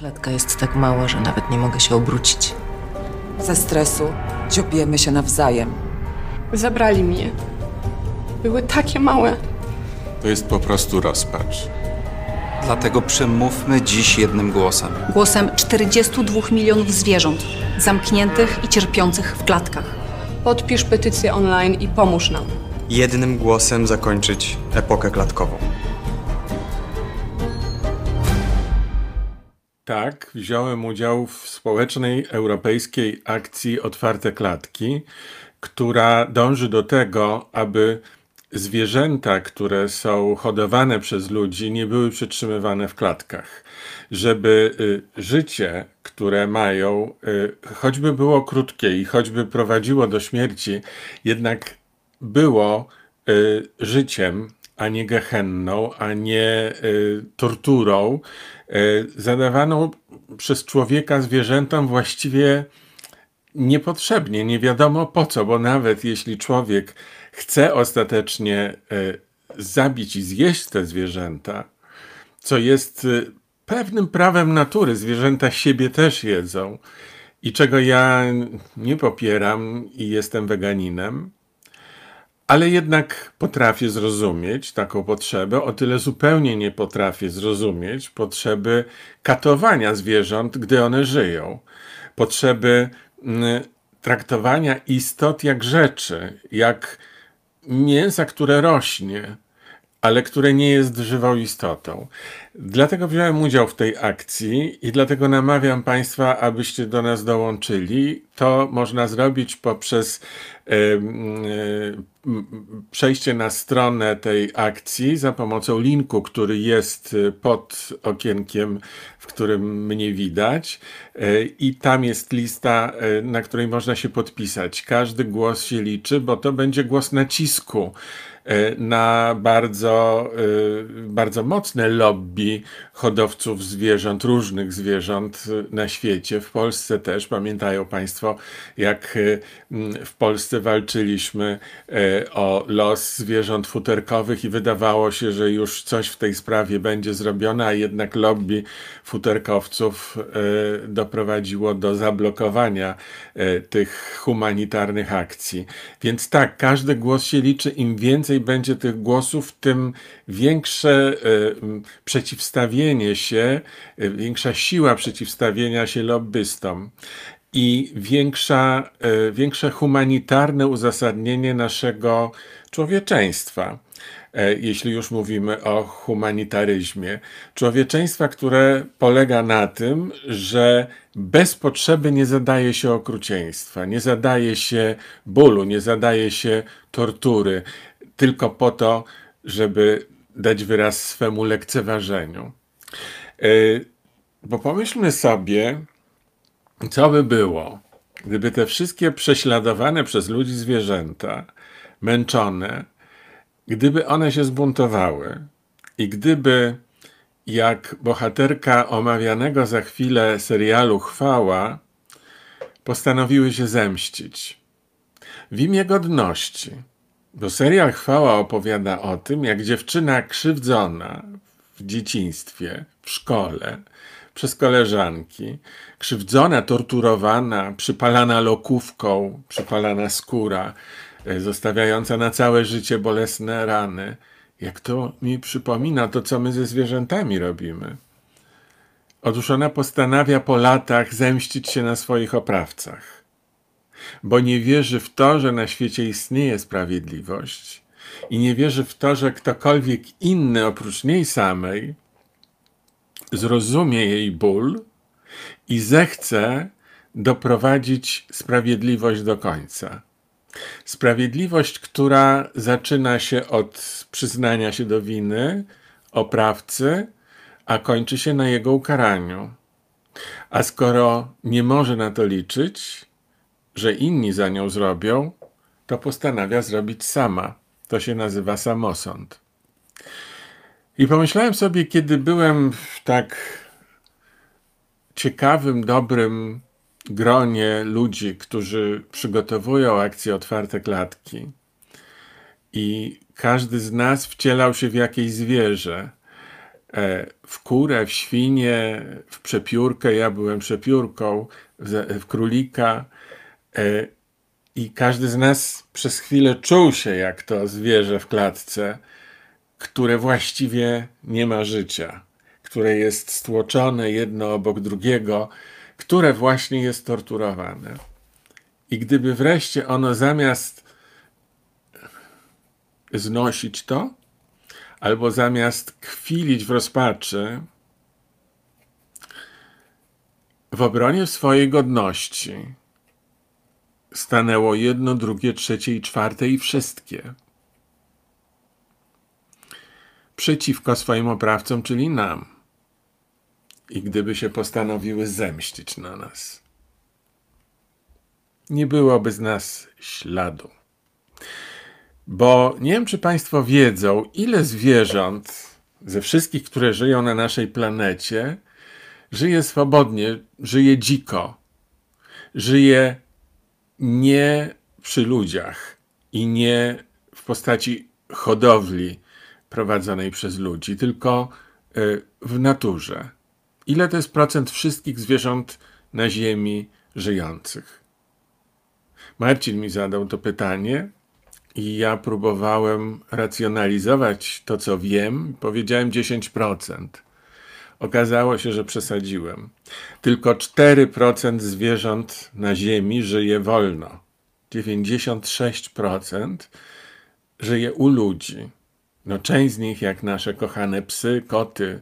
Klatka jest tak mała, że nawet nie mogę się obrócić. Ze stresu dziobiemy się nawzajem. Zabrali mnie. Były takie małe. To jest po prostu rozpacz. Dlatego przemówmy dziś jednym głosem. Głosem 42 milionów zwierząt, zamkniętych i cierpiących w klatkach. Podpisz petycję online i pomóż nam. jednym głosem zakończyć epokę klatkową. Tak, wziąłem udział w społecznej europejskiej akcji Otwarte Klatki, która dąży do tego, aby zwierzęta, które są hodowane przez ludzi, nie były przetrzymywane w klatkach. Żeby y, życie, które mają, y, choćby było krótkie i choćby prowadziło do śmierci, jednak było y, życiem, a nie gehenną, a nie torturą, y, zadawaną przez człowieka zwierzętom właściwie niepotrzebnie, nie wiadomo po co, bo nawet jeśli człowiek chce ostatecznie y, zabić i zjeść te zwierzęta, co jest y, pewnym prawem natury, zwierzęta siebie też jedzą i czego ja nie popieram i jestem weganinem, ale jednak potrafię zrozumieć taką potrzebę, o tyle zupełnie nie potrafię zrozumieć potrzeby katowania zwierząt, gdy one żyją. Potrzeby mm, traktowania istot jak rzeczy, jak mięsa, które rośnie, ale które nie jest żywą istotą. Dlatego wziąłem udział w tej akcji i dlatego namawiam Państwa, abyście do nas dołączyli. To można zrobić poprzez przejście na stronę tej akcji za pomocą linku, który jest e, pod okienkiem, w którym mnie widać. E, I tam jest lista, e, na której można się podpisać. Każdy głos się liczy, bo to będzie głos nacisku na bardzo, e, bardzo mocne lobby hodowców zwierząt, różnych zwierząt e, na świecie. W Polsce też. Pamiętają Państwo, jak e, w Polsce walczyliśmy e, o los zwierząt futerkowych i wydawało się, że już coś w tej sprawie będzie zrobione, a jednak lobby futerkowców e, doprowadziło do zablokowania e, tych humanitarnych akcji. Więc tak, każdy głos się liczy. Im więcej będzie tych głosów, tym większe e, przeciwstawienie się, e, większa siła przeciwstawienia się lobbystom i większa, e, większe humanitarne uzasadnienie naszego człowieczeństwa. Jeśli już mówimy o humanitaryzmie, człowieczeństwa, które polega na tym, że bez potrzeby nie zadaje się okrucieństwa, nie zadaje się bólu, nie zadaje się tortury, tylko po to, żeby dać wyraz swemu lekceważeniu. E, Bo pomyślmy sobie, co by było, gdyby te wszystkie prześladowane przez ludzi zwierzęta, męczone, gdyby one się zbuntowały i gdyby, jak bohaterka omawianego za chwilę serialu Chwała, postanowiły się zemścić w imię godności. Bo serial Chwała opowiada o tym, jak dziewczyna krzywdzona w dzieciństwie, w szkole, przez koleżanki, krzywdzona, torturowana, przypalana lokówką, przypalana skóra, e, zostawiająca na całe życie bolesne rany. Jak to mi przypomina to, co my ze zwierzętami robimy. Otóż ona postanawia po latach zemścić się na swoich oprawcach bo nie wierzy w to, że na świecie istnieje sprawiedliwość i nie wierzy w to, że ktokolwiek inny oprócz niej samej zrozumie jej ból i zechce doprowadzić sprawiedliwość do końca. Sprawiedliwość, która zaczyna się od przyznania się do winy oprawcy, a kończy się na jego ukaraniu. A skoro nie może na to liczyć, że inni za nią zrobią, to postanawia zrobić sama. To się nazywa samosąd. I pomyślałem sobie, kiedy byłem w tak ciekawym, dobrym gronie ludzi, którzy przygotowują akcję Otwarte Klatki, i każdy z nas wcielał się w jakieś zwierzę. e, w kurę, w świnię, w przepiórkę, ja byłem przepiórką, w królika. E, I każdy z nas przez chwilę czuł się jak to zwierzę w klatce, które właściwie nie ma życia, które jest stłoczone jedno obok drugiego, które właśnie jest torturowane. I gdyby wreszcie ono zamiast znosić to, albo zamiast kwilić w rozpaczy, w obronie swojej godności stanęło jedno, drugie, trzecie i czwarte i wszystkie. Przeciwko swoim oprawcom, czyli nam. I gdyby się postanowiły zemścić na nas, nie byłoby z nas śladu. Bo nie wiem, czy Państwo wiedzą, ile zwierząt ze wszystkich, które żyją na naszej planecie, żyje swobodnie, żyje dziko, żyje nie przy ludziach i nie w postaci hodowli prowadzonej przez ludzi, tylko y, w naturze. Ile to jest procent wszystkich zwierząt na Ziemi żyjących? Marcin mi zadał to pytanie i ja próbowałem racjonalizować to, co wiem. Powiedziałem 10%. Okazało się, że przesadziłem. Tylko 4% zwierząt na Ziemi żyje wolno. 96% żyje u ludzi. No, część z nich, jak nasze kochane psy, koty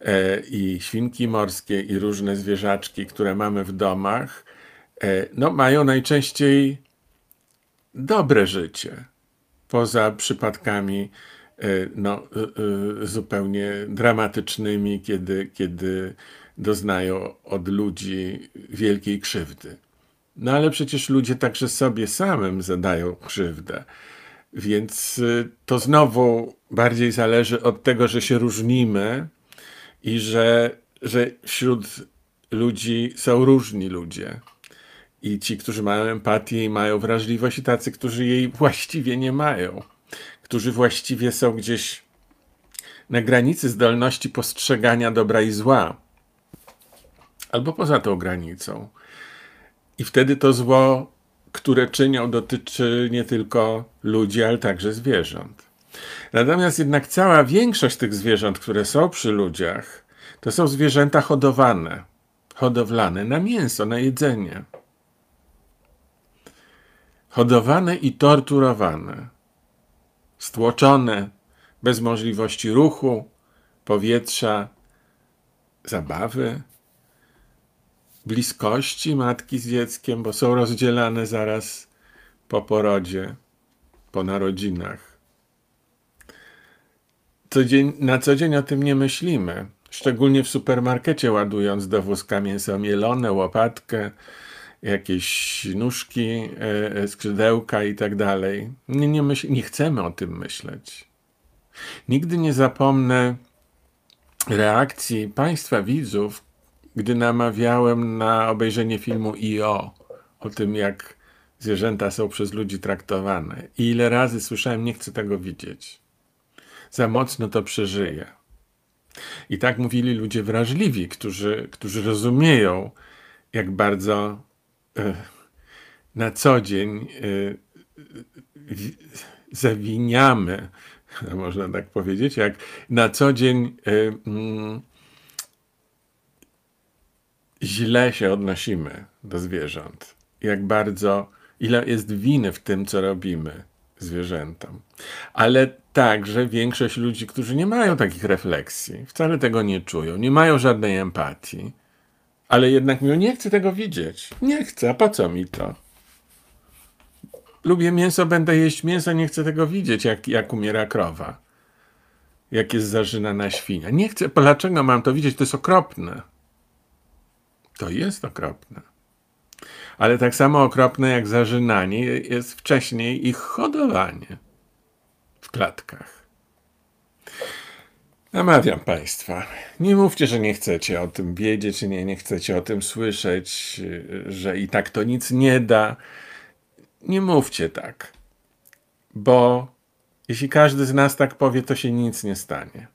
e, i świnki morskie i różne zwierzaczki, które mamy w domach, e, no, mają najczęściej dobre życie. Poza przypadkami no, e, e, zupełnie dramatycznymi, kiedy, kiedy doznają od ludzi wielkiej krzywdy. No ale przecież ludzie także sobie samym zadają krzywdę. Więc to znowu bardziej zależy od tego, że się różnimy i że, że wśród ludzi są różni ludzie. I ci, którzy mają empatię i mają wrażliwość, i tacy, którzy jej właściwie nie mają, którzy właściwie są gdzieś na granicy zdolności postrzegania dobra i zła, albo poza tą granicą. I wtedy to zło, które czynią, dotyczy nie tylko ludzi, ale także zwierząt. Natomiast jednak cała większość tych zwierząt, które są przy ludziach, to są zwierzęta hodowane, hodowlane na mięso, na jedzenie hodowane i torturowane, stłoczone bez możliwości ruchu, powietrza, zabawy, bliskości matki z dzieckiem, bo są rozdzielane zaraz po porodzie, po narodzinach. Codzień, na co dzień o tym nie myślimy, szczególnie w supermarkecie ładując do wózka mięso mielone, łopatkę, jakieś nóżki, e, e, skrzydełka i tak dalej. Nie, nie, myśl, nie chcemy o tym myśleć. Nigdy nie zapomnę reakcji Państwa widzów, gdy namawiałem na obejrzenie filmu IO, o tym jak zwierzęta są przez ludzi traktowane. I ile razy słyszałem, nie chcę tego widzieć. Za mocno to przeżyję. I tak mówili ludzie wrażliwi, którzy, którzy rozumieją, jak bardzo na co dzień e, zawiniamy, można tak powiedzieć, jak na co dzień e, mm, źle się odnosimy do zwierząt. Jak bardzo, ile jest winy w tym, co robimy zwierzętom. Ale także większość ludzi, którzy nie mają takich refleksji, wcale tego nie czują, nie mają żadnej empatii ale jednak mi nie chcę tego widzieć. Nie chcę, a po co mi to? Lubię mięso, będę jeść mięso, nie chcę tego widzieć, jak, jak umiera krowa. Jak jest zarzyna na świnia. Nie chcę, dlaczego mam to widzieć? To jest okropne. To jest okropne. Ale tak samo okropne jak zarzynanie jest wcześniej ich hodowanie w klatkach. Namawiam Państwa, nie mówcie, że nie chcecie o tym wiedzieć, nie, nie chcecie o tym słyszeć, że i tak to nic nie da. Nie mówcie tak, bo jeśli każdy z nas tak powie, to się nic nie stanie.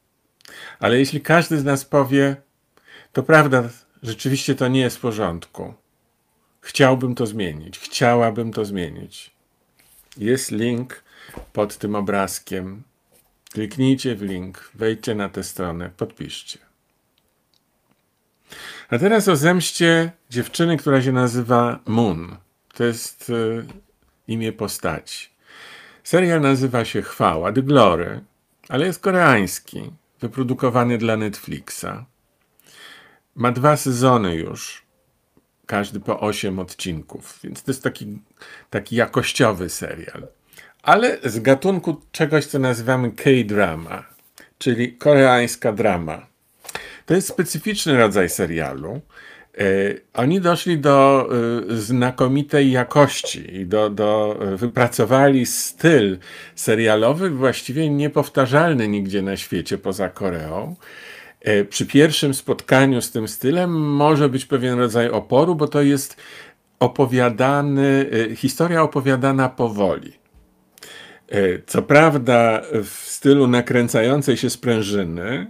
Ale jeśli każdy z nas powie, to prawda, rzeczywiście to nie jest w porządku. Chciałbym to zmienić, chciałabym to zmienić. Jest link pod tym obrazkiem. Kliknijcie w link, wejdźcie na tę stronę, podpiszcie. A teraz o zemście dziewczyny, która się nazywa Moon. To jest y, imię postaci. Serial nazywa się Chwała, The Glory, ale jest koreański, wyprodukowany dla Netflixa. Ma dwa sezony już, każdy po osiem odcinków, więc to jest taki, taki jakościowy serial. Ale z gatunku czegoś, co nazywamy K-drama, czyli koreańska drama. To jest specyficzny rodzaj serialu. E, Oni doszli do e, znakomitej jakości i do, do, e, wypracowali styl serialowy właściwie niepowtarzalny nigdzie na świecie poza Koreą. Przy pierwszym spotkaniu z tym stylem może być pewien rodzaj oporu, bo to jest opowiadany, historia opowiadana powoli. E, Co prawda w stylu nakręcającej się sprężyny,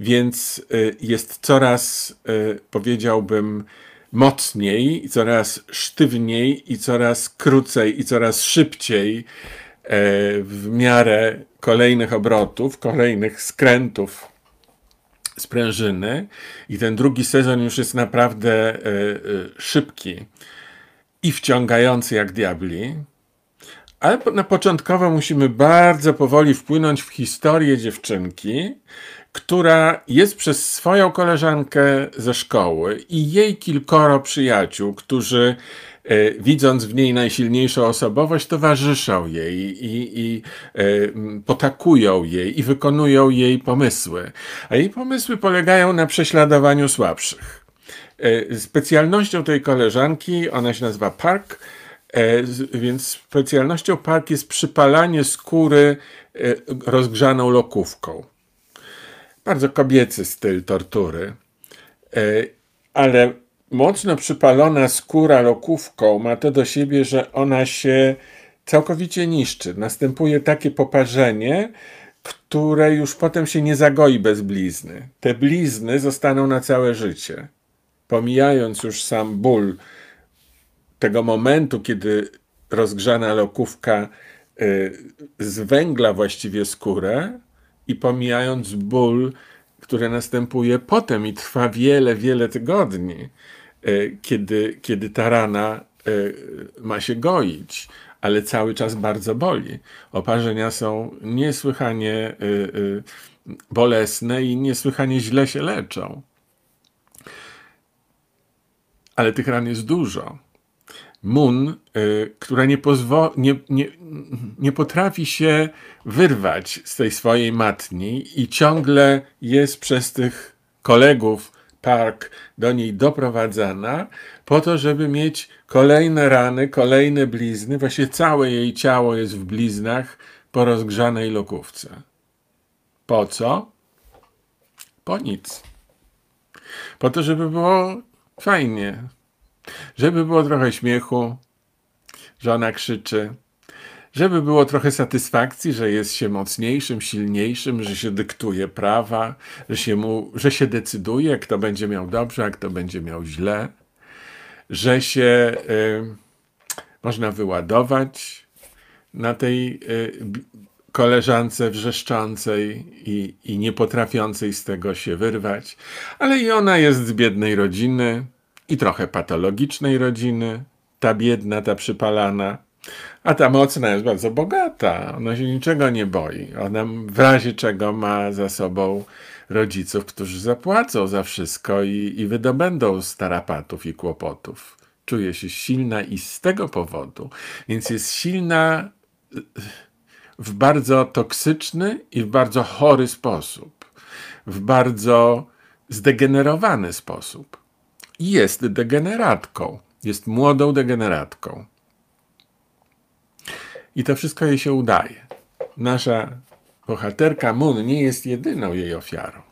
więc e, jest coraz, e, powiedziałbym, mocniej, coraz sztywniej, i coraz krócej, i coraz szybciej w miarę kolejnych obrotów, kolejnych skrętów sprężyny. I ten drugi sezon już jest naprawdę szybki i wciągający jak diabli. Ale na początkowo musimy bardzo powoli wpłynąć w historię dziewczynki, która jest przez swoją koleżankę ze szkoły i jej kilkoro przyjaciół, którzy e, widząc w niej najsilniejszą osobowość, towarzyszą jej i, i e, potakują jej i wykonują jej pomysły. A jej pomysły polegają na prześladowaniu słabszych. E, Specjalnością tej koleżanki, ona się nazywa Park, więc specjalnością Park jest przypalanie skóry e, rozgrzaną lokówką. Bardzo kobiecy styl tortury. E, Ale mocno przypalona skóra lokówką ma to do siebie, że ona się całkowicie niszczy. Następuje takie poparzenie, które już potem się nie zagoi bez blizny. Te blizny zostaną na całe życie. Pomijając już sam ból tego momentu, kiedy rozgrzana lokówka y, zwęgla właściwie skórę i pomijając ból, który następuje potem i trwa wiele, wiele tygodni, y, kiedy, kiedy ta rana y, ma się goić, ale cały czas bardzo boli. Oparzenia są niesłychanie bolesne i niesłychanie źle się leczą. Ale tych ran jest dużo. Moon, y, która nie, pozwo- nie, nie, nie potrafi się wyrwać z tej swojej matni i ciągle jest przez tych kolegów Park do niej doprowadzana po to, żeby mieć kolejne rany, kolejne blizny. Właśnie całe jej ciało jest w bliznach po rozgrzanej lokówce. Po co? Po nic. Po to, żeby było fajnie, żeby było trochę śmiechu, że ona krzyczy, żeby było trochę satysfakcji, że jest się mocniejszym, silniejszym, że się dyktuje prawa, że się, mu, że się decyduje, kto będzie miał dobrze, a kto będzie miał źle, że się y, można wyładować na tej y, koleżance wrzeszczącej i, i nie potrafiącej z tego się wyrwać, ale i ona jest z biednej rodziny i trochę patologicznej rodziny, ta biedna, ta przypalana, a ta mocna jest bardzo bogata, ona się niczego nie boi, ona w razie czego ma za sobą rodziców, którzy zapłacą za wszystko i, i wydobędą z tarapatów i kłopotów. Czuje się silna i z tego powodu, więc jest silna w bardzo toksyczny i w bardzo chory sposób, w bardzo zdegenerowany sposób. Jest degeneratką, jest młodą degeneratką. I to wszystko jej się udaje. Nasza bohaterka Moon nie jest jedyną jej ofiarą.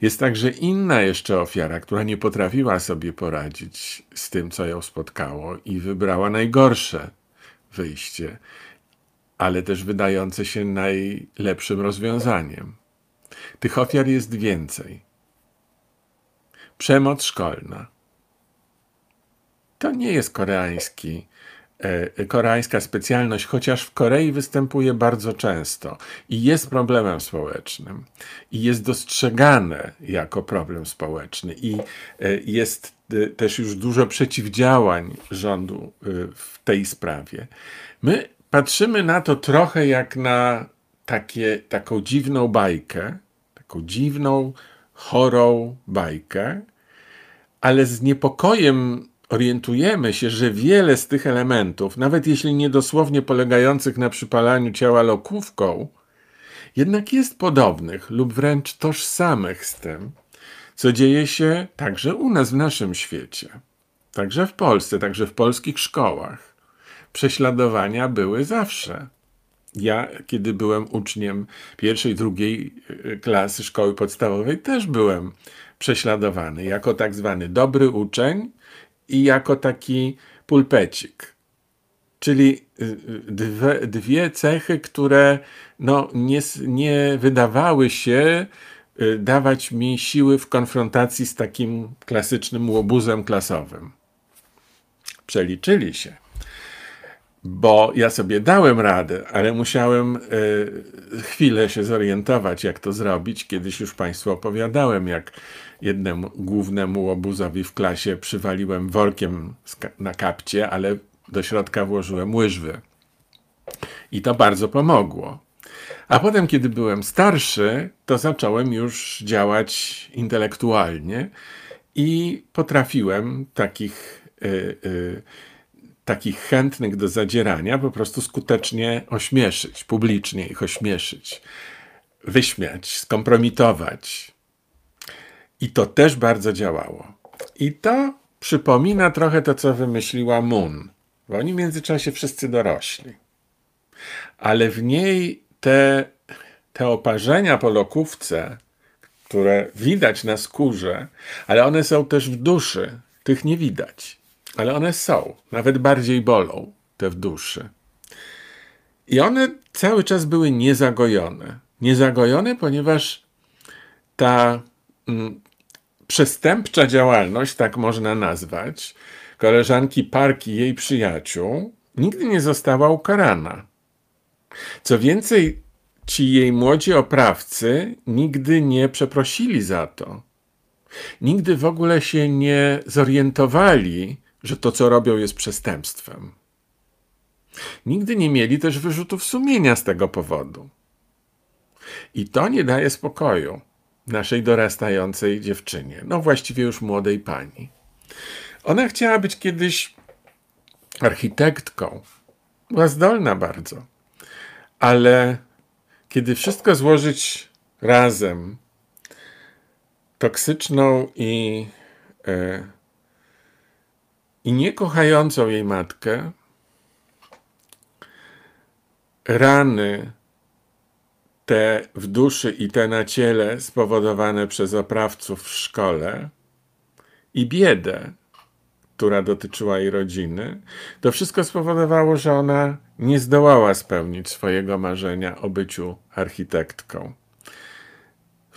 Jest także inna jeszcze ofiara, która nie potrafiła sobie poradzić z tym, co ją spotkało i wybrała najgorsze wyjście, ale też wydające się najlepszym rozwiązaniem. Tych ofiar jest więcej. Przemoc szkolna. To nie jest koreański, e, koreańska specjalność, chociaż w Korei występuje bardzo często i jest problemem społecznym i jest dostrzegane jako problem społeczny i e, jest e, też już dużo przeciwdziałań rządu e, w tej sprawie. My patrzymy na to trochę jak na takie, taką dziwną bajkę, taką dziwną, chorą bajkę, ale z niepokojem orientujemy się, że wiele z tych elementów, nawet jeśli nie dosłownie polegających na przypalaniu ciała lokówką, jednak jest podobnych lub wręcz tożsamych z tym, co dzieje się także u nas w naszym świecie, także w Polsce, także w polskich szkołach. Prześladowania były zawsze. Ja, kiedy byłem uczniem pierwszej, drugiej y, klasy szkoły podstawowej, też byłem prześladowany jako tak zwany dobry uczeń i jako taki pulpecik. Czyli y, y, dwie, dwie cechy, które no, nie, nie wydawały się dawać mi siły w konfrontacji z takim klasycznym łobuzem klasowym. Przeliczyli się bo ja sobie dałem radę, ale musiałem y, chwilę się zorientować, jak to zrobić. Kiedyś już Państwu opowiadałem, jak jednemu głównemu łobuzowi w klasie przywaliłem workiem na kapcie, ale do środka włożyłem łyżwy. I to bardzo pomogło. A potem, kiedy byłem starszy, to zacząłem już działać intelektualnie i potrafiłem takich. Y, y, takich chętnych do zadzierania po prostu skutecznie ośmieszyć, publicznie ich ośmieszyć, wyśmiać, skompromitować. I to też bardzo działało. I to przypomina trochę to, co wymyśliła Moon, bo oni w międzyczasie wszyscy dorośli. Ale w niej te, te oparzenia po lokówce, które widać na skórze, ale one są też w duszy, tych nie widać ale one są, nawet bardziej bolą, te w duszy. I one cały czas były niezagojone. Niezagojone, ponieważ ta mm, przestępcza działalność, tak można nazwać, koleżanki Parki i jej przyjaciół, nigdy nie została ukarana. Co więcej, ci jej młodzi oprawcy nigdy nie przeprosili za to. Nigdy w ogóle się nie zorientowali, że to, co robią, jest przestępstwem. Nigdy nie mieli też wyrzutów sumienia z tego powodu. I to nie daje spokoju naszej dorastającej dziewczynie, no właściwie już młodej pani. Ona chciała być kiedyś architektką. Była zdolna bardzo. Ale kiedy wszystko złożyć razem, toksyczną i e, i niekochającą jej matkę, rany te w duszy i te na ciele spowodowane przez oprawców w szkole i biedę, która dotyczyła jej rodziny, to wszystko spowodowało, że ona nie zdołała spełnić swojego marzenia o byciu architektką.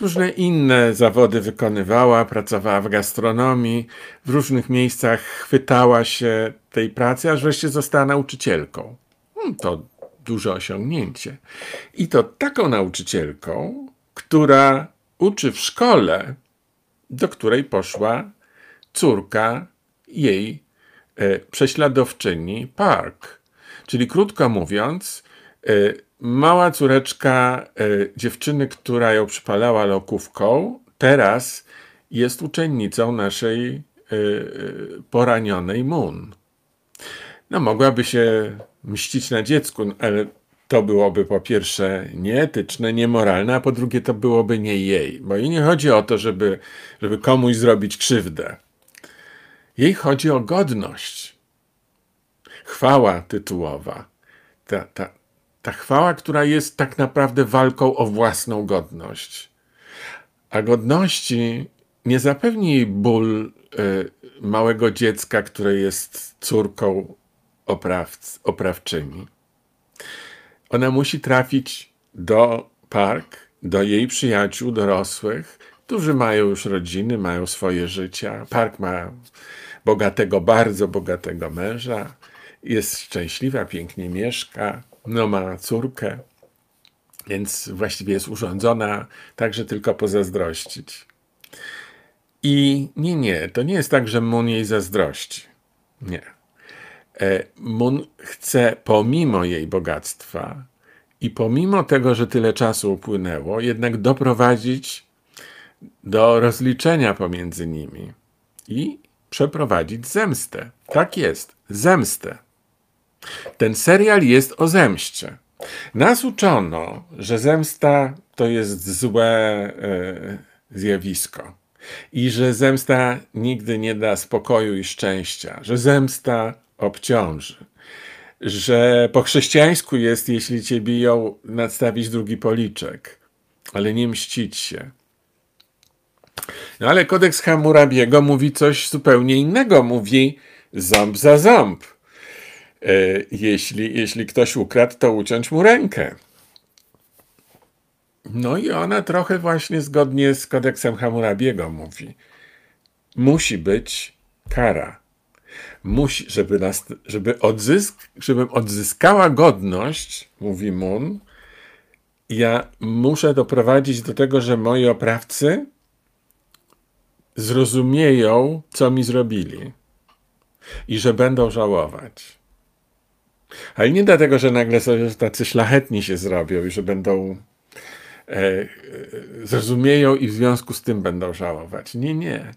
Różne inne zawody wykonywała, pracowała w gastronomii, w różnych miejscach chwytała się tej pracy, aż wreszcie została nauczycielką. Hmm, to duże osiągnięcie. I to taką nauczycielką, która uczy w szkole, do której poszła córka jej e, prześladowczyni Park. Czyli krótko mówiąc, e, mała córeczka y, dziewczyny, która ją przypalała lokówką, teraz jest uczennicą naszej y, y, poranionej Moon. No, mogłaby się mścić na dziecku, ale to byłoby po pierwsze nieetyczne, niemoralne, a po drugie to byłoby nie jej. Bo jej nie chodzi o to, żeby, żeby komuś zrobić krzywdę. Jej chodzi o godność. Chwała tytułowa. Ta, ta, ta chwała, która jest tak naprawdę walką o własną godność. A godności nie zapewni jej ból y, małego dziecka, które jest córką oprawc, oprawczyni. Ona musi trafić do park, do jej przyjaciół dorosłych, którzy mają już rodziny, mają swoje życia. Park ma bogatego, bardzo bogatego męża, jest szczęśliwa, pięknie mieszka, no ma córkę, więc właściwie jest urządzona tak, że tylko pozazdrościć. I nie, nie, to nie jest tak, że Moon jej zazdrości. Nie. E, Moon chce pomimo jej bogactwa i pomimo tego, że tyle czasu upłynęło, jednak doprowadzić do rozliczenia pomiędzy nimi i przeprowadzić zemstę. Tak jest, zemstę. Ten serial jest o zemście. Nas uczono, że zemsta to jest złe e, zjawisko i że zemsta nigdy nie da spokoju i szczęścia, że zemsta obciąży, że po chrześcijańsku jest, jeśli cię biją, nadstawić drugi policzek, ale nie mścić się. No ale kodeks Hammurabiego mówi coś zupełnie innego. Mówi ząb za ząb. E, jeśli, jeśli ktoś ukradł, to uciąć mu rękę. No i ona trochę właśnie zgodnie z kodeksem Hammurabiego mówi. Musi być kara. Musi, żeby, nas, żeby odzysk, żebym odzyskała godność, mówi Mun, ja muszę doprowadzić do tego, że moi oprawcy zrozumieją, co mi zrobili i że będą żałować. Ale nie dlatego, że nagle tacy szlachetni się zrobią i że będą e, e, zrozumieją i w związku z tym będą żałować. Nie, nie.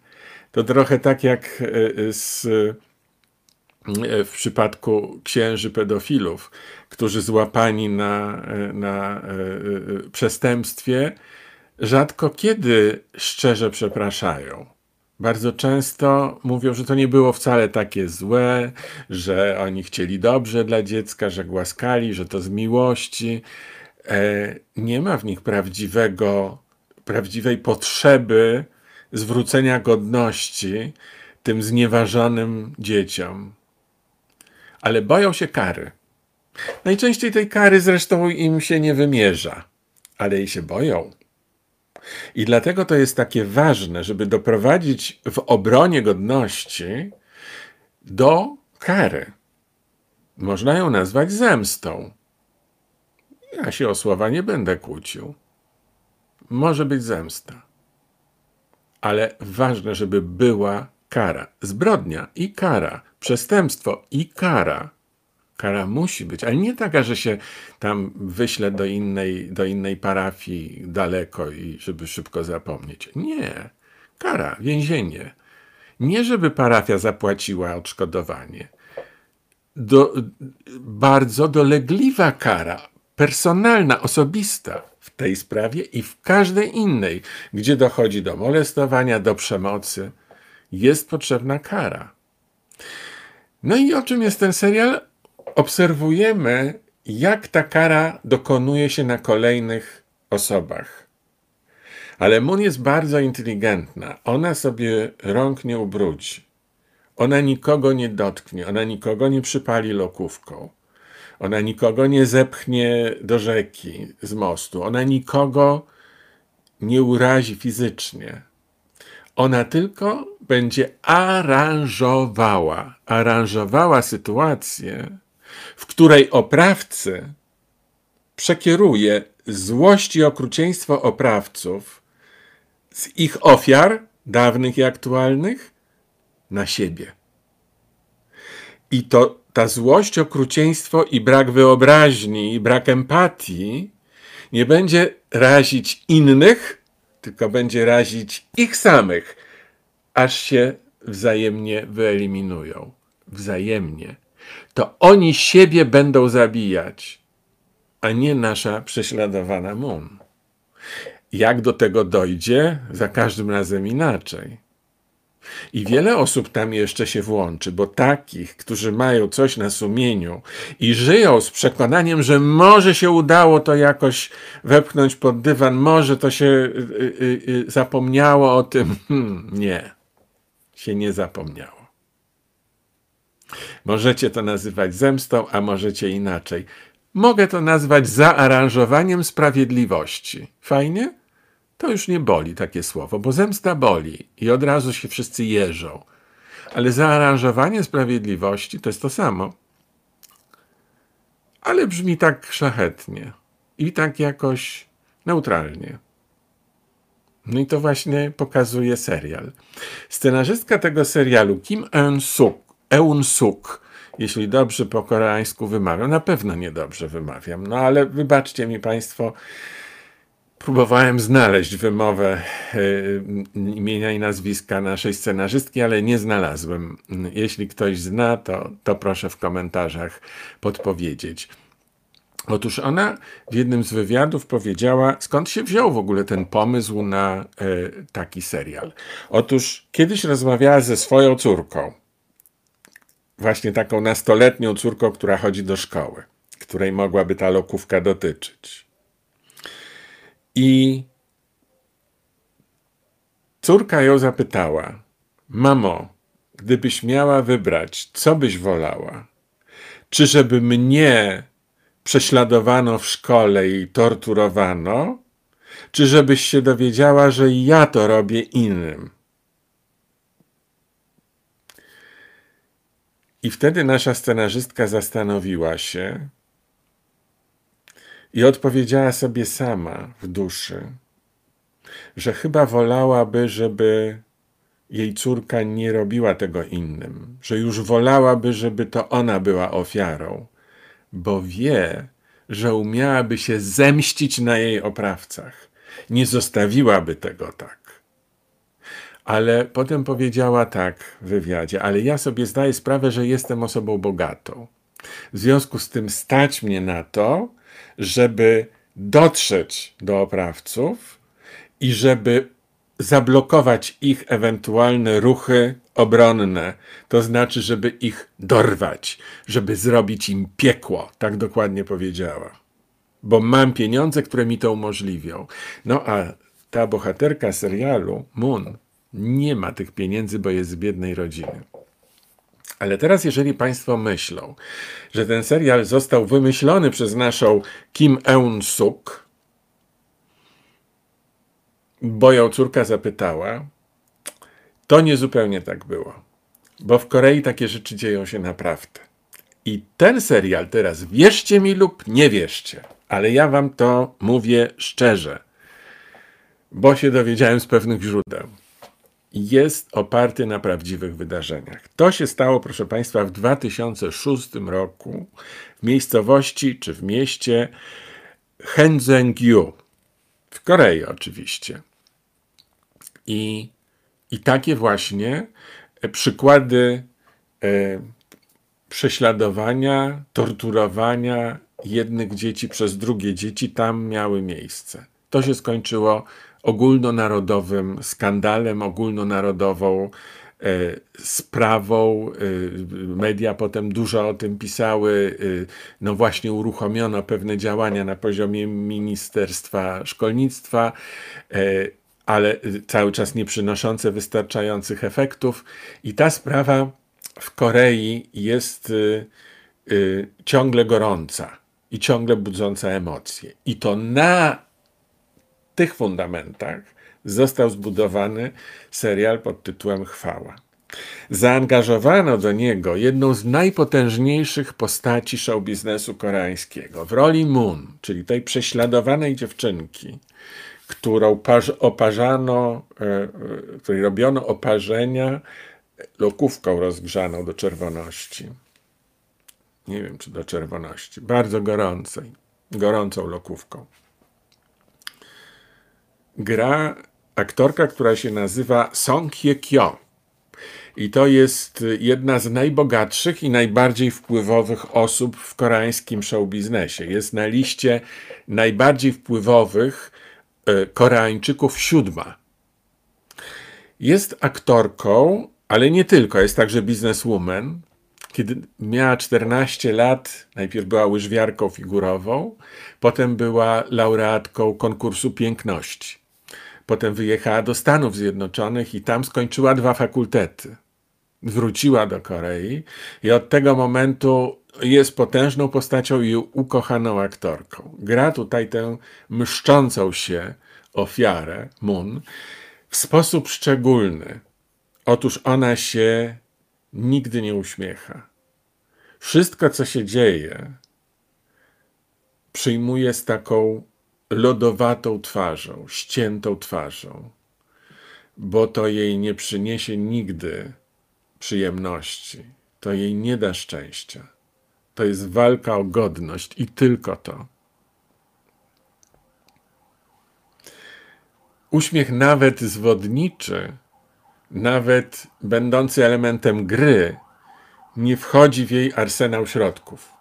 To trochę tak jak e, z, e, w przypadku księży pedofilów, którzy złapani na, na przestępstwie, rzadko kiedy szczerze przepraszają. Bardzo często mówią, że to nie było wcale takie złe, że oni chcieli dobrze dla dziecka, że głaskali, że to z miłości. E, nie ma w nich prawdziwego, prawdziwej potrzeby zwrócenia godności tym znieważonym dzieciom. Ale boją się kary. Najczęściej tej kary zresztą im się nie wymierza, ale jej się boją. I dlatego to jest takie ważne, żeby doprowadzić w obronie godności do kary. Można ją nazwać zemstą. Ja się o słowa nie będę kłócił. Może być zemsta. Ale ważne, żeby była kara. Zbrodnia i kara. Przestępstwo i kara Kara musi być, ale nie taka, że się tam wyśle do innej, do innej parafii daleko i żeby szybko zapomnieć. Nie. Kara, więzienie. Nie, żeby parafia zapłaciła odszkodowanie. Do, bardzo dolegliwa kara, personalna, osobista w tej sprawie i w każdej innej, gdzie dochodzi do molestowania, do przemocy, jest potrzebna kara. No i o czym jest ten serial? Obserwujemy, jak ta kara dokonuje się na kolejnych osobach. Ale Moon jest bardzo inteligentna. Ona sobie rąk nie ubrudzi. Ona nikogo nie dotknie, ona nikogo nie przypali lokówką. Ona nikogo nie zepchnie do rzeki z mostu. Ona nikogo nie urazi fizycznie. Ona tylko będzie aranżowała, aranżowała sytuację, w której oprawcy przekieruje złość i okrucieństwo oprawców z ich ofiar, dawnych i aktualnych, na siebie. I to ta złość, okrucieństwo i brak wyobraźni, i brak empatii nie będzie razić innych, tylko będzie razić ich samych, aż się wzajemnie wyeliminują. Wzajemnie to oni siebie będą zabijać, a nie nasza prześladowana Mun. Jak do tego dojdzie, za każdym razem inaczej. I wiele osób tam jeszcze się włączy, bo takich, którzy mają coś na sumieniu i żyją z przekonaniem, że może się udało to jakoś wepchnąć pod dywan, może to się y, y, y, zapomniało o tym. Hmm, nie, się nie zapomniało. Możecie to nazywać zemstą, a możecie inaczej. Mogę to nazwać zaaranżowaniem sprawiedliwości. Fajnie? To już nie boli takie słowo, bo zemsta boli i od razu się wszyscy jeżą. Ale zaaranżowanie sprawiedliwości to jest to samo. Ale brzmi tak szlachetnie i tak jakoś neutralnie. No i to właśnie pokazuje serial. Scenarzystka tego serialu, Kim Eun-suk, Eun-suk, jeśli dobrze po koreańsku wymawiam, na pewno niedobrze wymawiam, no ale wybaczcie mi Państwo, próbowałem znaleźć wymowę y, imienia i nazwiska naszej scenarzystki, ale nie znalazłem. Jeśli ktoś zna, to, to proszę w komentarzach podpowiedzieć. Otóż ona w jednym z wywiadów powiedziała, skąd się wziął w ogóle ten pomysł na y, taki serial. Otóż kiedyś rozmawiała ze swoją córką, właśnie taką nastoletnią córką, która chodzi do szkoły, której mogłaby ta lokówka dotyczyć. I córka ją zapytała: Mamo, gdybyś miała wybrać, co byś wolała? Czy żeby mnie prześladowano w szkole i torturowano, czy żebyś się dowiedziała, że ja to robię innym? I wtedy nasza scenarzystka zastanowiła się i odpowiedziała sobie sama w duszy, że chyba wolałaby, żeby jej córka nie robiła tego innym, że już wolałaby, żeby to ona była ofiarą, bo wie, że umiałaby się zemścić na jej oprawcach. Nie zostawiłaby tego tak. Ale potem powiedziała tak w wywiadzie, ale ja sobie zdaję sprawę, że jestem osobą bogatą. W związku z tym stać mnie na to, żeby dotrzeć do oprawców i żeby zablokować ich ewentualne ruchy obronne, to znaczy, żeby ich dorwać, żeby zrobić im piekło, tak dokładnie powiedziała. Bo mam pieniądze, które mi to umożliwią. No a ta bohaterka serialu, Moon, nie ma tych pieniędzy, bo jest z biednej rodziny. Ale teraz, jeżeli Państwo myślą, że ten serial został wymyślony przez naszą Kim Eun-suk, bo ją córka zapytała, to nie zupełnie tak było. Bo w Korei takie rzeczy dzieją się naprawdę. I ten serial teraz, wierzcie mi lub nie wierzcie, ale ja wam to mówię szczerze, bo się dowiedziałem z pewnych źródeł jest oparty na prawdziwych wydarzeniach. To się stało, proszę Państwa, w 2006 roku w miejscowości czy w mieście Henzengyu, w Korei oczywiście. I, i takie właśnie e, przykłady e, prześladowania, torturowania jednych dzieci przez drugie dzieci tam miały miejsce. To się skończyło ogólnonarodowym skandalem, ogólnonarodową e, sprawą. E, media potem dużo o tym pisały. E, no właśnie uruchomiono pewne działania na poziomie Ministerstwa Szkolnictwa, ale cały czas nie przynoszące wystarczających efektów. I ta sprawa w Korei jest ciągle gorąca i ciągle budząca emocje. I to na tych fundamentach został zbudowany serial pod tytułem Chwała. Zaangażowano do niego jedną z najpotężniejszych postaci show biznesu koreańskiego w roli Moon, czyli tej prześladowanej dziewczynki, którą oparzano, e, e, której robiono oparzenia lokówką rozgrzaną do czerwoności. Nie wiem, czy do czerwoności. Bardzo gorącej, gorącą lokówką gra aktorka, która się nazywa Song Hye-kyo. I to jest jedna z najbogatszych i najbardziej wpływowych osób w koreańskim showbiznesie. Jest na liście najbardziej wpływowych e, Koreańczyków siódma. Jest aktorką, ale nie tylko, jest także bizneswoman. Kiedy miała 14 lat, najpierw była łyżwiarką figurową, potem była laureatką konkursu piękności. Potem wyjechała do Stanów Zjednoczonych i tam skończyła dwa fakultety. wróciła do Korei i od tego momentu jest potężną postacią i ukochaną aktorką. Gra tutaj tę mszczącą się ofiarę, Moon, w sposób szczególny. Otóż ona się nigdy nie uśmiecha. Wszystko, co się dzieje, przyjmuje z taką lodowatą twarzą, ściętą twarzą, bo to jej nie przyniesie nigdy przyjemności, to jej nie da szczęścia. To jest walka o godność i tylko to. Uśmiech nawet zwodniczy, nawet będący elementem gry, nie wchodzi w jej arsenał środków.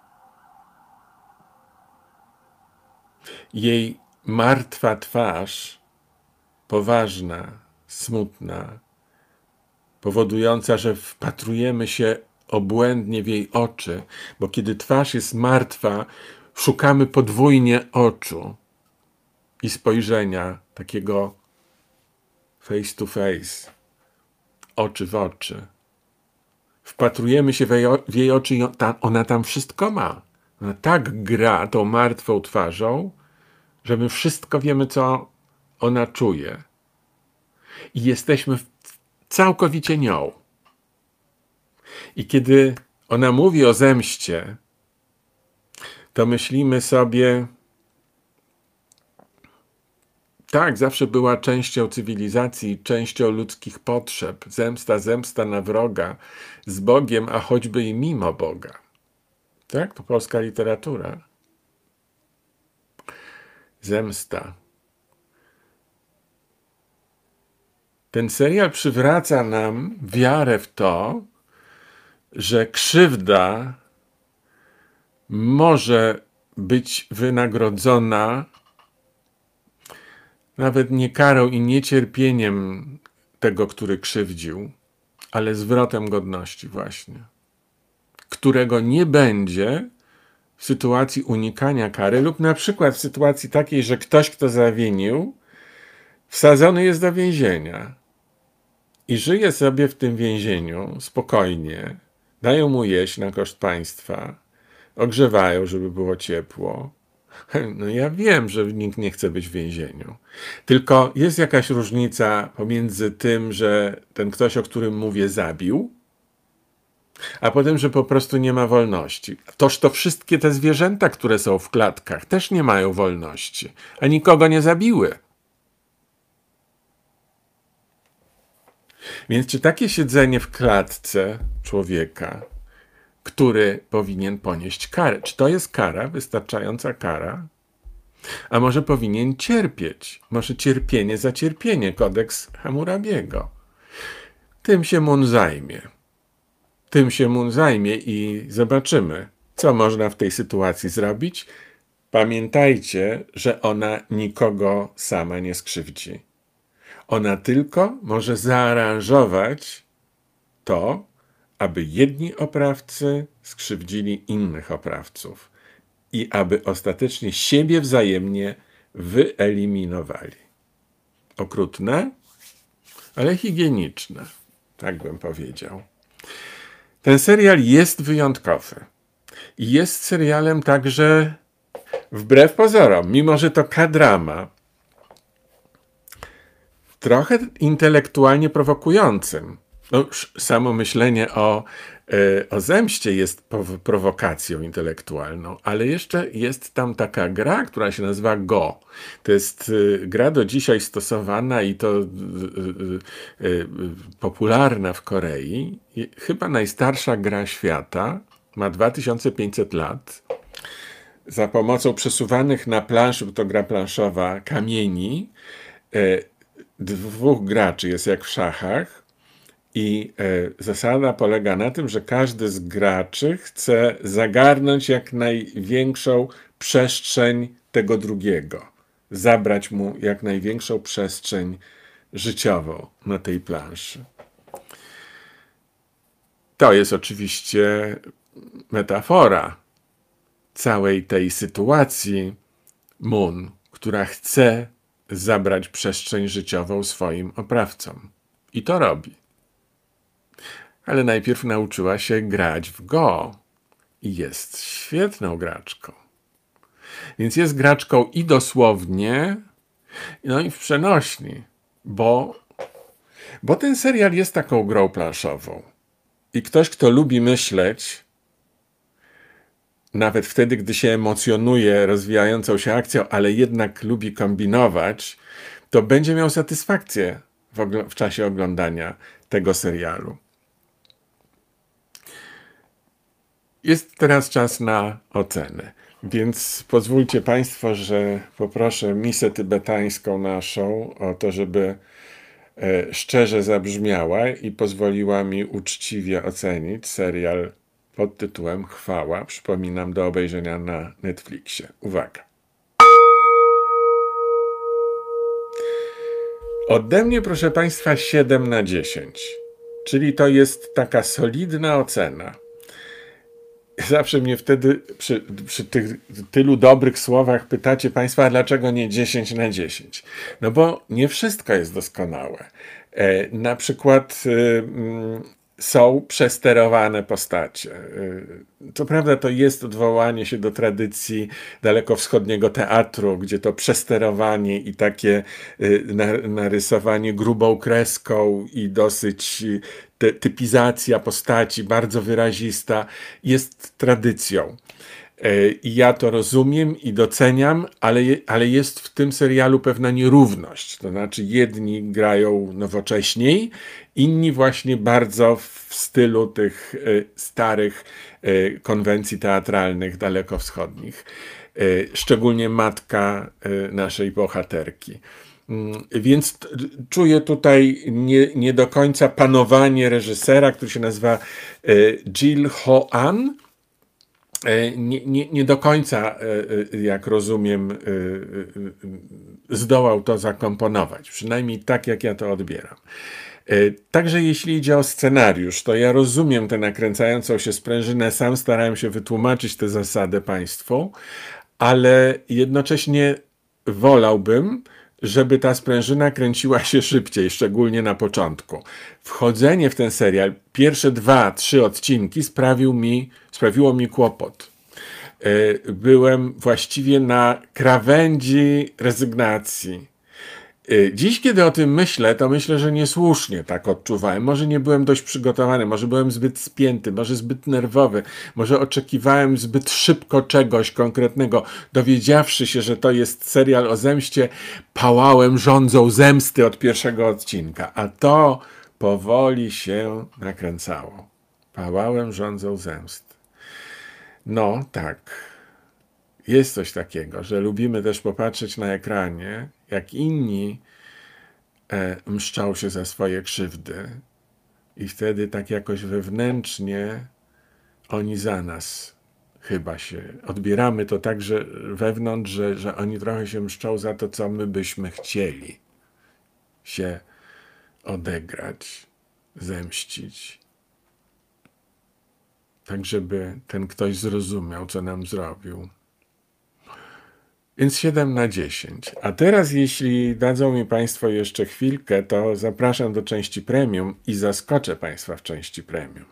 Jej martwa twarz, poważna, smutna, powodująca, że wpatrujemy się obłędnie w jej oczy, bo kiedy twarz jest martwa, szukamy podwójnie oczu i spojrzenia takiego face to face, oczy w oczy. Wpatrujemy się w jej, oczy i ona tam wszystko ma. Ona tak gra tą martwą twarzą, że my wszystko wiemy, co ona czuje. I jesteśmy całkowicie nią. I kiedy ona mówi o zemście, to myślimy sobie, tak, zawsze była częścią cywilizacji, częścią ludzkich potrzeb. Zemsta, zemsta na wroga, z Bogiem, a choćby i mimo Boga. Tak, to polska literatura. Zemsta. Ten serial przywraca nam wiarę w to, że krzywda może być wynagrodzona nawet nie karą i nie cierpieniem tego, który krzywdził, ale zwrotem godności, właśnie, którego nie będzie w sytuacji unikania kary, lub na przykład w sytuacji takiej, że ktoś, kto zawinił, wsadzony jest do więzienia i żyje sobie w tym więzieniu spokojnie, dają mu jeść na koszt państwa, ogrzewają, żeby było ciepło. No ja wiem, że nikt nie chce być w więzieniu. Tylko jest jakaś różnica pomiędzy tym, że ten ktoś, o którym mówię, zabił, a potem, że po prostu nie ma wolności. Toż to wszystkie te zwierzęta, które są w klatkach, też nie mają wolności, a nikogo nie zabiły. Więc czy takie siedzenie w klatce człowieka, który powinien ponieść karę, czy to jest kara, wystarczająca kara? A może powinien cierpieć? Może cierpienie za cierpienie, kodeks Hammurabiego. Tym się Mun zajmie. Tym się Mun zajmie i zobaczymy, co można w tej sytuacji zrobić. Pamiętajcie, że ona nikogo sama nie skrzywdzi. Ona tylko może zaaranżować to, aby jedni oprawcy skrzywdzili innych oprawców i aby ostatecznie siebie wzajemnie wyeliminowali. Okrutne, ale higieniczne, tak bym powiedział. Ten serial jest wyjątkowy. I jest serialem także wbrew pozorom, mimo że to kadrama, trochę intelektualnie prowokującym. No, samo myślenie o, o zemście jest prowokacją intelektualną, ale jeszcze jest tam taka gra, która się nazywa Go. To jest e, gra do dzisiaj stosowana i to e, popularna w Korei. Chyba najstarsza gra świata. Ma 2500 lat. Za pomocą przesuwanych na planszy, bo to gra planszowa, kamieni, dwóch graczy jest jak w szachach i e, zasada polega na tym, że każdy z graczy chce zagarnąć jak największą przestrzeń tego drugiego, zabrać mu jak największą przestrzeń życiową na tej planszy. To jest oczywiście metafora całej tej sytuacji Moon, która chce zabrać przestrzeń życiową swoim oprawcom. I to robi. Ale najpierw nauczyła się grać w Go i jest świetną graczką. Więc jest graczką i dosłownie, no i w przenośni, bo, bo ten serial jest taką grą planszową. I ktoś, kto lubi myśleć, nawet wtedy, gdy się emocjonuje rozwijającą się akcją, ale jednak lubi kombinować, to będzie miał satysfakcję w, w czasie oglądania tego serialu. Jest teraz czas na ocenę. Więc pozwólcie Państwo, że poproszę misę tybetańską naszą o to, żeby e, szczerze zabrzmiała i pozwoliła mi uczciwie ocenić serial pod tytułem Chwała. Przypominam do obejrzenia na Netflixie. Uwaga. Ode mnie, proszę Państwa, 7 na 10. Czyli to jest taka solidna ocena. Zawsze mnie wtedy przy, przy tych tylu dobrych słowach pytacie Państwa, a dlaczego nie 10 na 10? No bo nie wszystko jest doskonałe. E, na przykład y, mm, są przesterowane postacie. Y, Co prawda to jest odwołanie się do tradycji dalekowschodniego teatru, gdzie to przesterowanie i takie y, na- narysowanie grubą kreską i dosyć y, typizacja postaci bardzo wyrazista jest tradycją. E, I ja to rozumiem i doceniam, ale, ale jest w tym serialu pewna nierówność. To znaczy, jedni grają nowocześniej, inni właśnie bardzo w stylu tych e, starych e, konwencji teatralnych dalekowschodnich. Szczególnie matka naszej bohaterki. Mm, Więc czuję tutaj nie, nie do końca panowanie reżysera, który się nazywa Jill Ho-an e, nie, nie, nie do końca, e, e, jak rozumiem, e, e, e, zdołał to zakomponować. Przynajmniej tak, jak ja to odbieram. E, Także jeśli idzie o scenariusz, to ja rozumiem tę nakręcającą się sprężynę, sam starałem się wytłumaczyć tę zasadę Państwu, ale jednocześnie wolałbym, żeby ta sprężyna kręciła się szybciej, szczególnie na początku. Wchodzenie w ten serial, pierwsze dwa, trzy odcinki sprawił mi, sprawiło mi kłopot. E, Byłem właściwie na krawędzi rezygnacji. Y, Dziś, kiedy o tym myślę, to myślę, że niesłusznie tak odczuwałem. Może nie byłem dość przygotowany, może byłem zbyt spięty, może zbyt nerwowy, może oczekiwałem zbyt szybko czegoś konkretnego. Dowiedziawszy się, że to jest serial o zemście, pałałem rządzą zemsty od pierwszego odcinka, a to powoli się nakręcało. Pałałem rządzą zemsty. No, tak. Jest coś takiego, że lubimy też popatrzeć na ekranie, jak inni e, mszczą się za swoje krzywdy, i wtedy tak jakoś wewnętrznie oni za nas chyba się odbieramy to tak, że wewnątrz, że, że oni trochę się mszczą za to, co my byśmy chcieli się odegrać, zemścić. Tak, żeby ten ktoś zrozumiał, co nam zrobił. Więc 7 na 10. A teraz, jeśli dadzą mi Państwo jeszcze chwilkę, to zapraszam do części premium i zaskoczę Państwa w części premium.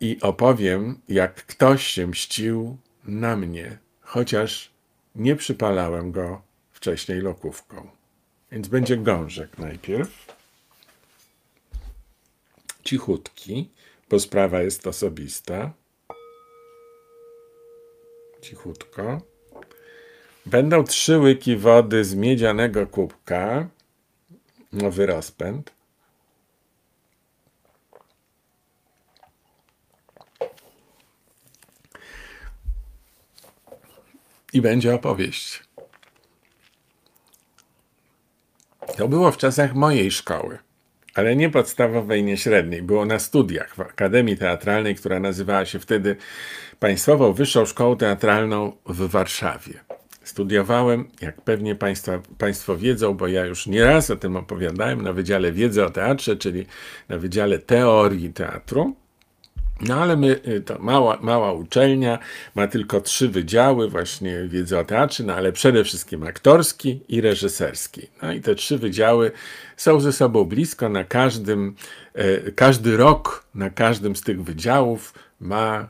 I opowiem, jak ktoś się mścił na mnie, chociaż nie przypalałem go wcześniej lokówką. Więc będzie gążek najpierw. Cichutki, bo sprawa jest osobista cichutko. Będą trzy łyki wody z miedzianego kubka. Nowy rozpęd. I będzie opowieść. To było w czasach mojej szkoły, ale nie podstawowej, nie średniej. Było na studiach w Akademii Teatralnej, która nazywała się wtedy Państwową Wyższą Szkołą Teatralną w Warszawie. Studiowałem, jak pewnie państwa, Państwo wiedzą, bo ja już nieraz o tym opowiadałem, na Wydziale Wiedzy o Teatrze, czyli na Wydziale Teorii Teatru. No ale my, y, to mała, mała uczelnia, ma tylko trzy wydziały właśnie wiedzy o teatrze, no ale przede wszystkim aktorski i reżyserski. No i te trzy wydziały są ze sobą blisko, na każdym, e, każdy rok na każdym z tych wydziałów ma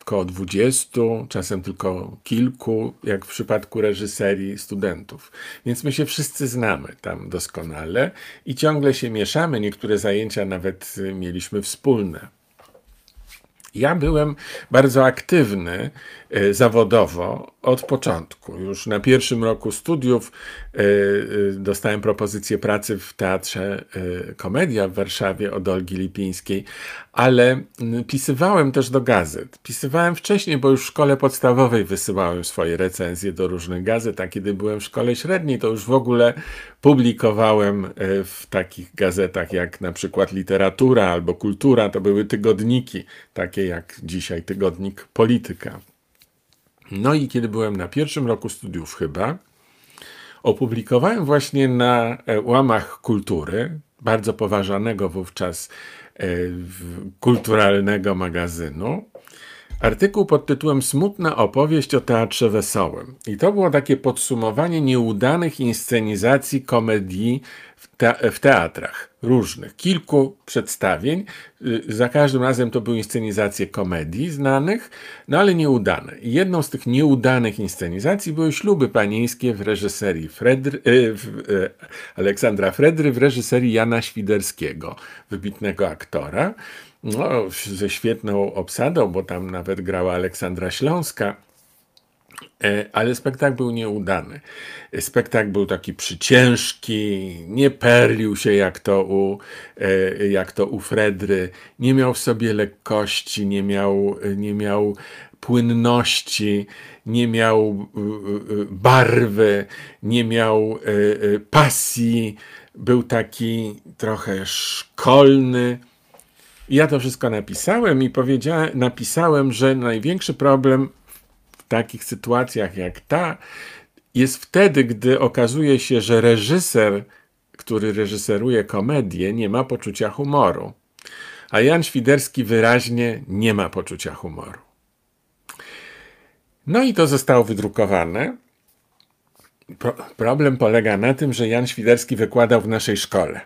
około 20, czasem tylko kilku, jak w przypadku reżyserii studentów. Więc my się wszyscy znamy tam doskonale i ciągle się mieszamy. Niektóre zajęcia nawet y, mieliśmy wspólne. Ja byłem bardzo aktywny e, zawodowo od początku. Już na pierwszym roku studiów e, e, dostałem propozycję pracy w teatrze Komedia w Warszawie od Olgi Lipińskiej, ale pisywałem też do gazet. Pisywałem wcześniej, bo już w szkole podstawowej wysyłałem swoje recenzje do różnych gazet, a kiedy byłem w szkole średniej, to już w ogóle publikowałem w takich gazetach jak na przykład Literatura albo Kultura. To były tygodniki, takie jak dzisiaj tygodnik Polityka. No i kiedy byłem na pierwszym roku studiów chyba, opublikowałem właśnie na e, łamach kultury, bardzo poważanego wówczas e, kulturalnego magazynu, artykuł pod tytułem Smutna opowieść o teatrze wesołym. I to było takie podsumowanie nieudanych inscenizacji komedii w, te w teatrach różnych. Kilku przedstawień. Y, za każdym razem to były inscenizacje komedii znanych, no ale nieudane. I jedną z tych nieudanych inscenizacji były śluby panieńskie w reżyserii Fredry, y, w, y, Aleksandra Fredry w reżyserii Jana Świderskiego, wybitnego aktora no, ze świetną obsadą, bo tam nawet grała Aleksandra Śląska. E, ale spektakl był nieudany. Spektakl był taki przyciężki, nie perlił się jak to u, e, jak to u Fredry, nie miał w sobie lekkości, nie miał, nie miał płynności, nie miał e, barwy, nie miał pasji, był taki trochę szkolny. Ja to wszystko napisałem i powiedziałem, napisałem, że największy problem w takich sytuacjach jak ta jest wtedy, gdy okazuje się, że reżyser, który reżyseruje komedię, nie ma poczucia humoru. A Jan Świderski wyraźnie nie ma poczucia humoru. No i to zostało wydrukowane. Pro problem polega na tym, że Jan Świderski wykładał w naszej szkole.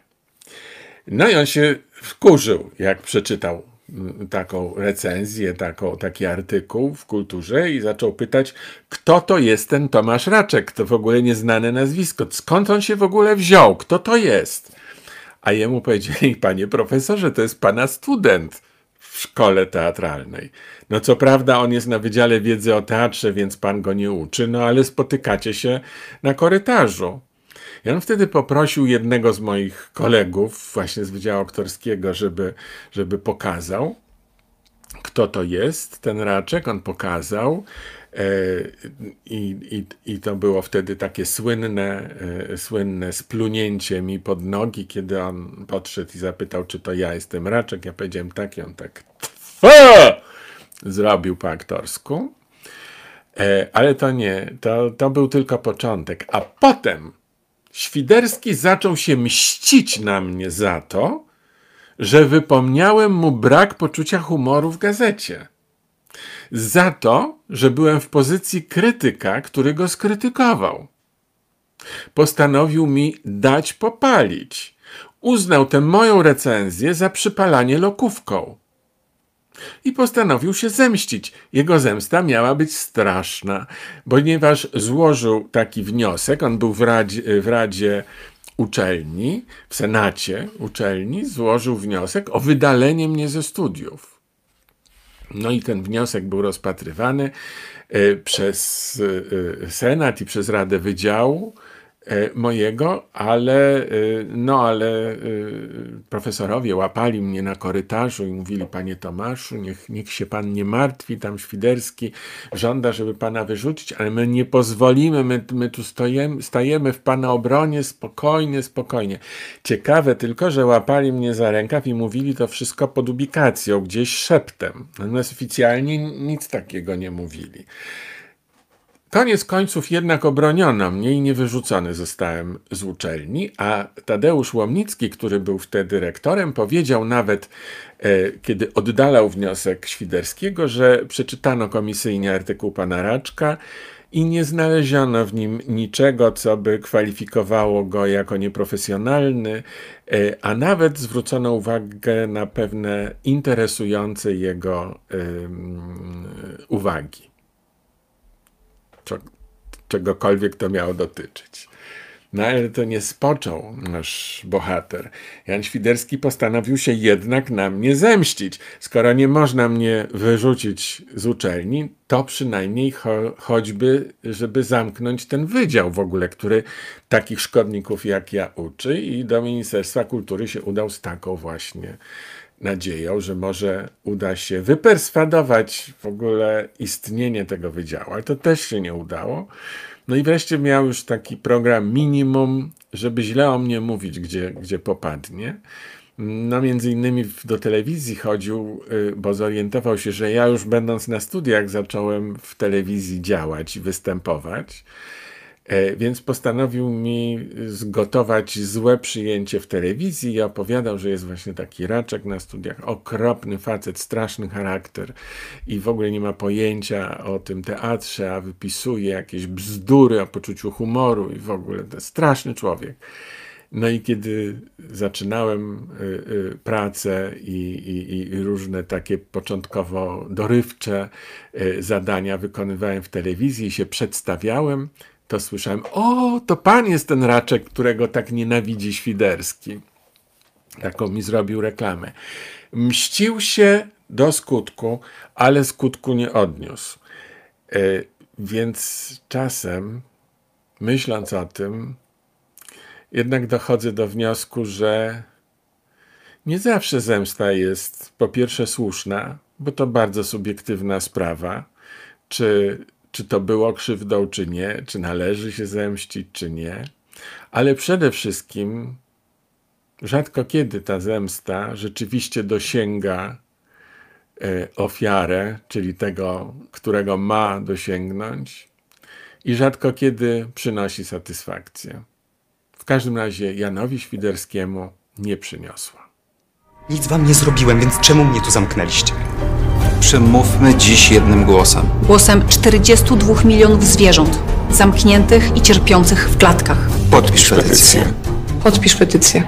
No i on się wkurzył, jak przeczytał mm, taką recenzję, taką, taki artykuł w kulturze i zaczął pytać, kto to jest ten Tomasz Raczek, to w ogóle nieznane nazwisko, skąd on się w ogóle wziął, kto to jest? A jemu powiedzieli, panie profesorze, to jest pana student w szkole teatralnej. No co prawda on jest na Wydziale Wiedzy o Teatrze, więc pan go nie uczy, no ale spotykacie się na korytarzu. I on wtedy poprosił jednego z moich kolegów, właśnie z Wydziału Aktorskiego, żeby, żeby pokazał, kto to jest, ten raczek. On pokazał. E, I, i, I to było wtedy takie słynne, e, słynne splunięcie mi pod nogi, kiedy on podszedł i zapytał, czy to ja jestem raczek. Ja powiedziałem tak, i on tak Twa! zrobił po aktorsku. E, ale to nie, to, to był tylko początek. A potem Świderski zaczął się mścić na mnie za to, że wypomniałem mu brak poczucia humoru w gazecie. Za to, że byłem w pozycji krytyka, który go skrytykował. Postanowił mi dać popalić. Uznał tę moją recenzję za przypalanie lokówką i postanowił się zemścić. Jego zemsta miała być straszna, ponieważ złożył taki wniosek, on był w Radzie, w radzie uczelni, w Senacie uczelni, złożył wniosek o wydalenie mnie ze studiów. No i ten wniosek był rozpatrywany e, przez e, Senat i przez Radę Wydziału. E, mojego, ale, e, no, ale e, profesorowie łapali mnie na korytarzu i mówili, panie Tomaszu, niech, niech się pan nie martwi, tam Świderski żąda, żeby pana wyrzucić, ale my nie pozwolimy, my, my tu stojemy, stajemy w pana obronie spokojnie, spokojnie. Ciekawe tylko, że łapali mnie za rękaw i mówili to wszystko pod ubikacją, gdzieś szeptem. Natomiast oficjalnie nic takiego nie mówili. Koniec końców jednak obroniono mnie i nie wyrzucony zostałem z uczelni, a Tadeusz Łomnicki, który był wtedy rektorem, powiedział nawet, e, kiedy oddalał wniosek Świderskiego, że przeczytano komisyjnie artykuł pana Raczka i nie znaleziono w nim niczego, co by kwalifikowało go jako nieprofesjonalny, e, a nawet zwrócono uwagę na pewne interesujące jego uwagi czegokolwiek to miało dotyczyć. No ale to nie spoczął nasz bohater. Jan Świderski postanowił się jednak na mnie zemścić. Skoro nie można mnie wyrzucić z uczelni, to przynajmniej cho- choćby, żeby zamknąć ten wydział w ogóle, który takich szkodników jak ja uczy i do Ministerstwa Kultury się udał z taką właśnie nadzieją, że może uda się wyperswadować w ogóle istnienie tego wydziału, ale to też się nie udało. No i wreszcie miał już taki program minimum, żeby źle o mnie mówić, gdzie, gdzie popadnie. No między innymi do telewizji chodził, y, bo zorientował się, że ja już będąc na studiach zacząłem w telewizji działać i występować. E, Więc postanowił mi zgotować złe przyjęcie w telewizji i opowiadał, że jest właśnie taki raczek na studiach, okropny facet, straszny charakter i w ogóle nie ma pojęcia o tym teatrze, a wypisuje jakieś bzdury o poczuciu humoru i w ogóle to straszny człowiek. No i kiedy zaczynałem y, y, pracę i, i, i różne takie początkowo dorywcze y, zadania wykonywałem w telewizji i się przedstawiałem, to słyszałem, o, to pan jest ten raczek, którego tak nienawidzi Świderski. Taką mi zrobił reklamę. Mścił się do skutku, ale skutku nie odniósł. E, Więc czasem, myśląc o tym, jednak dochodzę do wniosku, że nie zawsze zemsta jest po pierwsze słuszna, bo to bardzo subiektywna sprawa, czy, czy to było krzywdą, czy nie, czy należy się zemścić, czy nie, ale przede wszystkim rzadko kiedy ta zemsta rzeczywiście dosięga e, ofiarę, czyli tego, którego ma dosięgnąć, i rzadko kiedy przynosi satysfakcję. W każdym razie Janowi Świderskiemu nie przyniosła. Nic wam nie zrobiłem, więc czemu mnie tu zamknęliście? Przemówmy dziś jednym głosem. Głosem 42 milionów zwierząt, zamkniętych i cierpiących w klatkach. Podpisz petycję. Podpisz petycję.